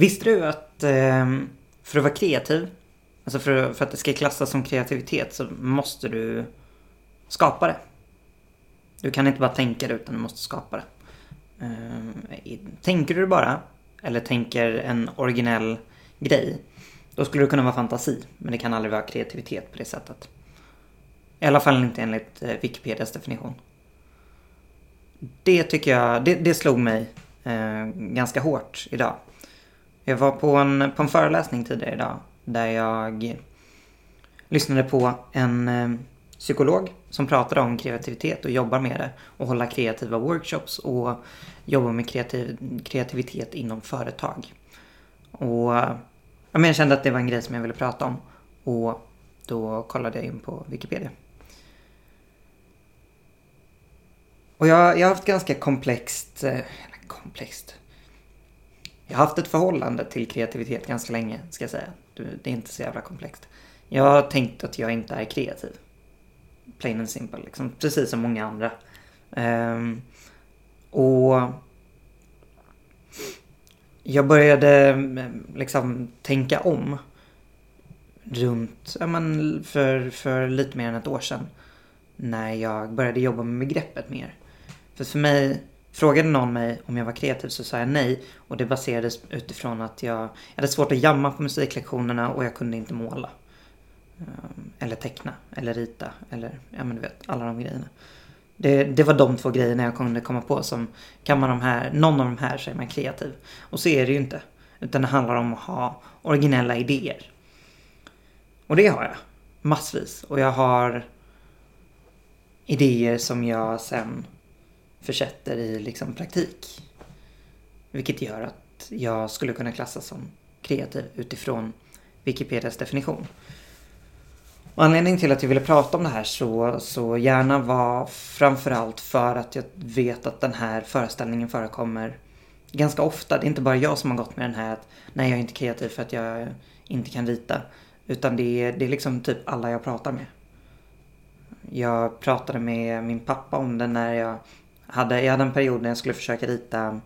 Visste du att ehm, för att vara kreativ, alltså för, för att det ska klassas som kreativitet så måste du skapa det. Du kan inte bara tänka det utan du måste skapa det. Ehm, tänker du bara, eller tänker en originell grej, då skulle det kunna vara fantasi. Men det kan aldrig vara kreativitet på det sättet. I alla fall inte enligt eh, Wikipedias definition. Det tycker jag, det, det slog mig eh, ganska hårt idag. Jag var på en, på en föreläsning tidigare idag där jag lyssnade på en eh, psykolog som pratade om kreativitet och jobbar med det och hålla kreativa workshops och jobba med kreativ, kreativitet inom företag. Och jag kände att det var en grej som jag ville prata om och då kollade jag in på Wikipedia. Och jag, jag har haft ganska komplext, eller komplext. Jag har haft ett förhållande till kreativitet ganska länge, ska jag säga. Det är inte så jävla komplext. Jag har tänkt att jag inte är kreativ. Plain and simple, liksom. Precis som många andra. Um, och jag började mm, liksom tänka om runt, ja men för, för lite mer än ett år sedan. När jag började jobba med begreppet mer. För för mig, frågade någon mig om jag var kreativ så sa jag nej. Och det baserades utifrån att jag, jag hade svårt att jamma på musiklektionerna och jag kunde inte måla. Eh, eller teckna, eller rita, eller ja men du vet, alla de grejerna. Det, det, var de två grejerna jag kunde komma på som kan man de här, någon av de här så är man kreativ. Och så är det ju inte. Utan det handlar om att ha originella idéer. Och det har jag. Massvis. Och jag har idéer som jag sen försätter i liksom praktik. Vilket gör att jag skulle kunna klassas som kreativ utifrån Wikipedias definition. Och anledningen till att jag ville prata om det här så, så gärna var framförallt för att jag vet att den här föreställningen förekommer ganska ofta. Det är inte bara jag som har gått med den här att nej jag är inte kreativ för att jag inte kan rita. Utan det är, det är liksom typ alla jag pratar med. Jag pratade med min pappa om det när jag hade, jag hade en period när jag skulle försöka rita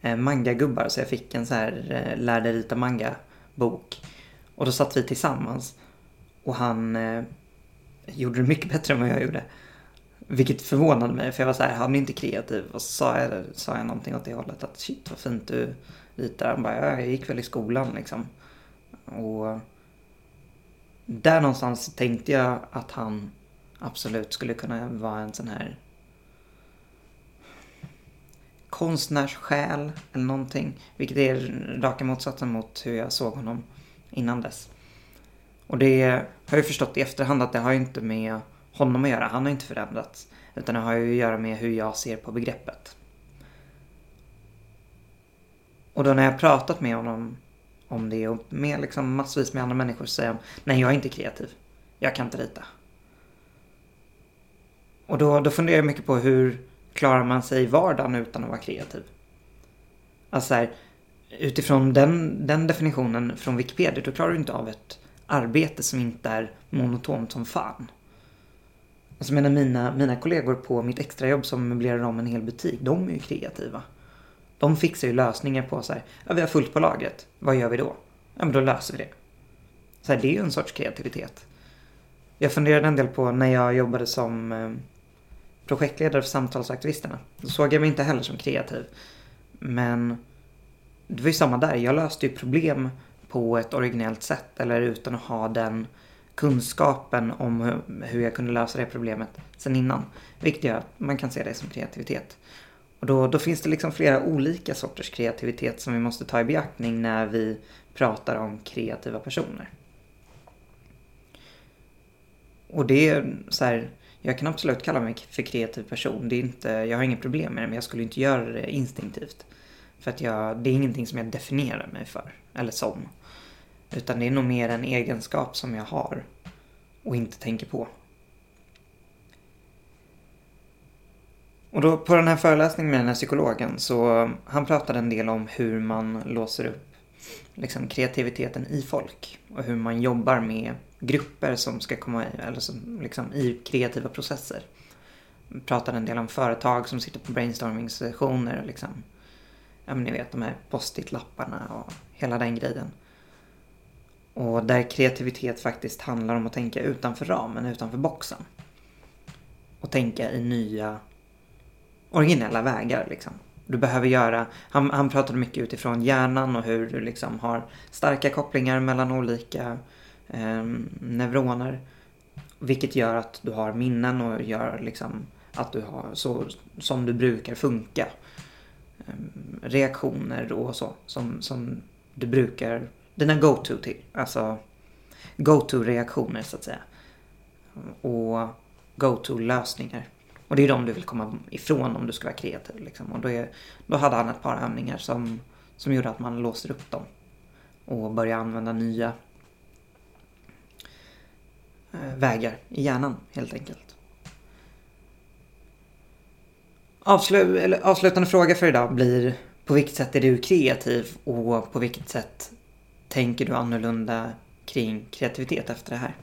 eh, mangagubbar så jag fick en så här eh, lärde rita manga bok. Och då satt vi tillsammans och han eh, gjorde det mycket bättre än vad jag gjorde. Vilket förvånade mig för jag var så här, han är inte kreativ. Och så sa jag, sa jag någonting åt det hållet att shit vad fint du ritar. Han bara, ja, jag gick väl i skolan liksom. Och där någonstans tänkte jag att han absolut skulle kunna vara en sån här konstnärssjäl eller någonting. Vilket är raka motsatsen mot hur jag såg honom innan dess. Och det har jag förstått i efterhand att det har ju inte med honom att göra. Han har inte förändrats. Utan det har ju att göra med hur jag ser på begreppet. Och då när jag pratat med honom om det och med liksom massvis med andra människor så säger han Nej, jag är inte kreativ. Jag kan inte rita. Och då, då funderar jag mycket på hur klarar man sig i vardagen utan att vara kreativ? Alltså här, utifrån den, den definitionen från Wikipedia, då klarar du inte av ett arbete som inte är monotont som fan. Alltså menar mina, mina kollegor på mitt extrajobb som möblerar om en hel butik, de är ju kreativa. De fixar ju lösningar på så här, ja vi har fullt på lagret, vad gör vi då? Ja men då löser vi det. Så här, det är ju en sorts kreativitet. Jag funderade en del på när jag jobbade som eh, projektledare för samtalsaktivisterna. Då såg jag mig inte heller som kreativ. Men det var ju samma där. Jag löste ju problem på ett originellt sätt eller utan att ha den kunskapen om hur jag kunde lösa det problemet sen innan. Vilket gör att man kan se det som kreativitet. Och då, då finns det liksom flera olika sorters kreativitet som vi måste ta i beaktning när vi pratar om kreativa personer. Och det är så här, jag kan absolut kalla mig för kreativ person. Det är inte, jag har inget problem med det men jag skulle inte göra det instinktivt. För att jag, det är ingenting som jag definierar mig för, eller som. Utan det är nog mer en egenskap som jag har och inte tänker på. Och då på den här föreläsningen med den här psykologen så han pratade en del om hur man låser upp liksom, kreativiteten i folk och hur man jobbar med grupper som ska komma i, eller som, liksom, i kreativa processer. Vi pratade en del om företag som sitter på brainstorming-sessioner och liksom ja men ni vet de här post-it-lapparna och hela den grejen. Och där kreativitet faktiskt handlar om att tänka utanför ramen, utanför boxen. Och tänka i nya originella vägar liksom. Du behöver göra, han, han pratade mycket utifrån hjärnan och hur du liksom har starka kopplingar mellan olika eh, neuroner. Vilket gör att du har minnen och gör liksom att du har så som du brukar funka. Eh, reaktioner och så som, som du brukar, dina go-to till, alltså go-to reaktioner så att säga. Och go-to lösningar. Och det är de du vill komma ifrån om du ska vara kreativ. Liksom. Och då, är, då hade han ett par övningar som, som gjorde att man låser upp dem. Och börjar använda nya eh, vägar i hjärnan helt enkelt. Avslu eller, avslutande fråga för idag blir på vilket sätt är du kreativ och på vilket sätt tänker du annorlunda kring kreativitet efter det här?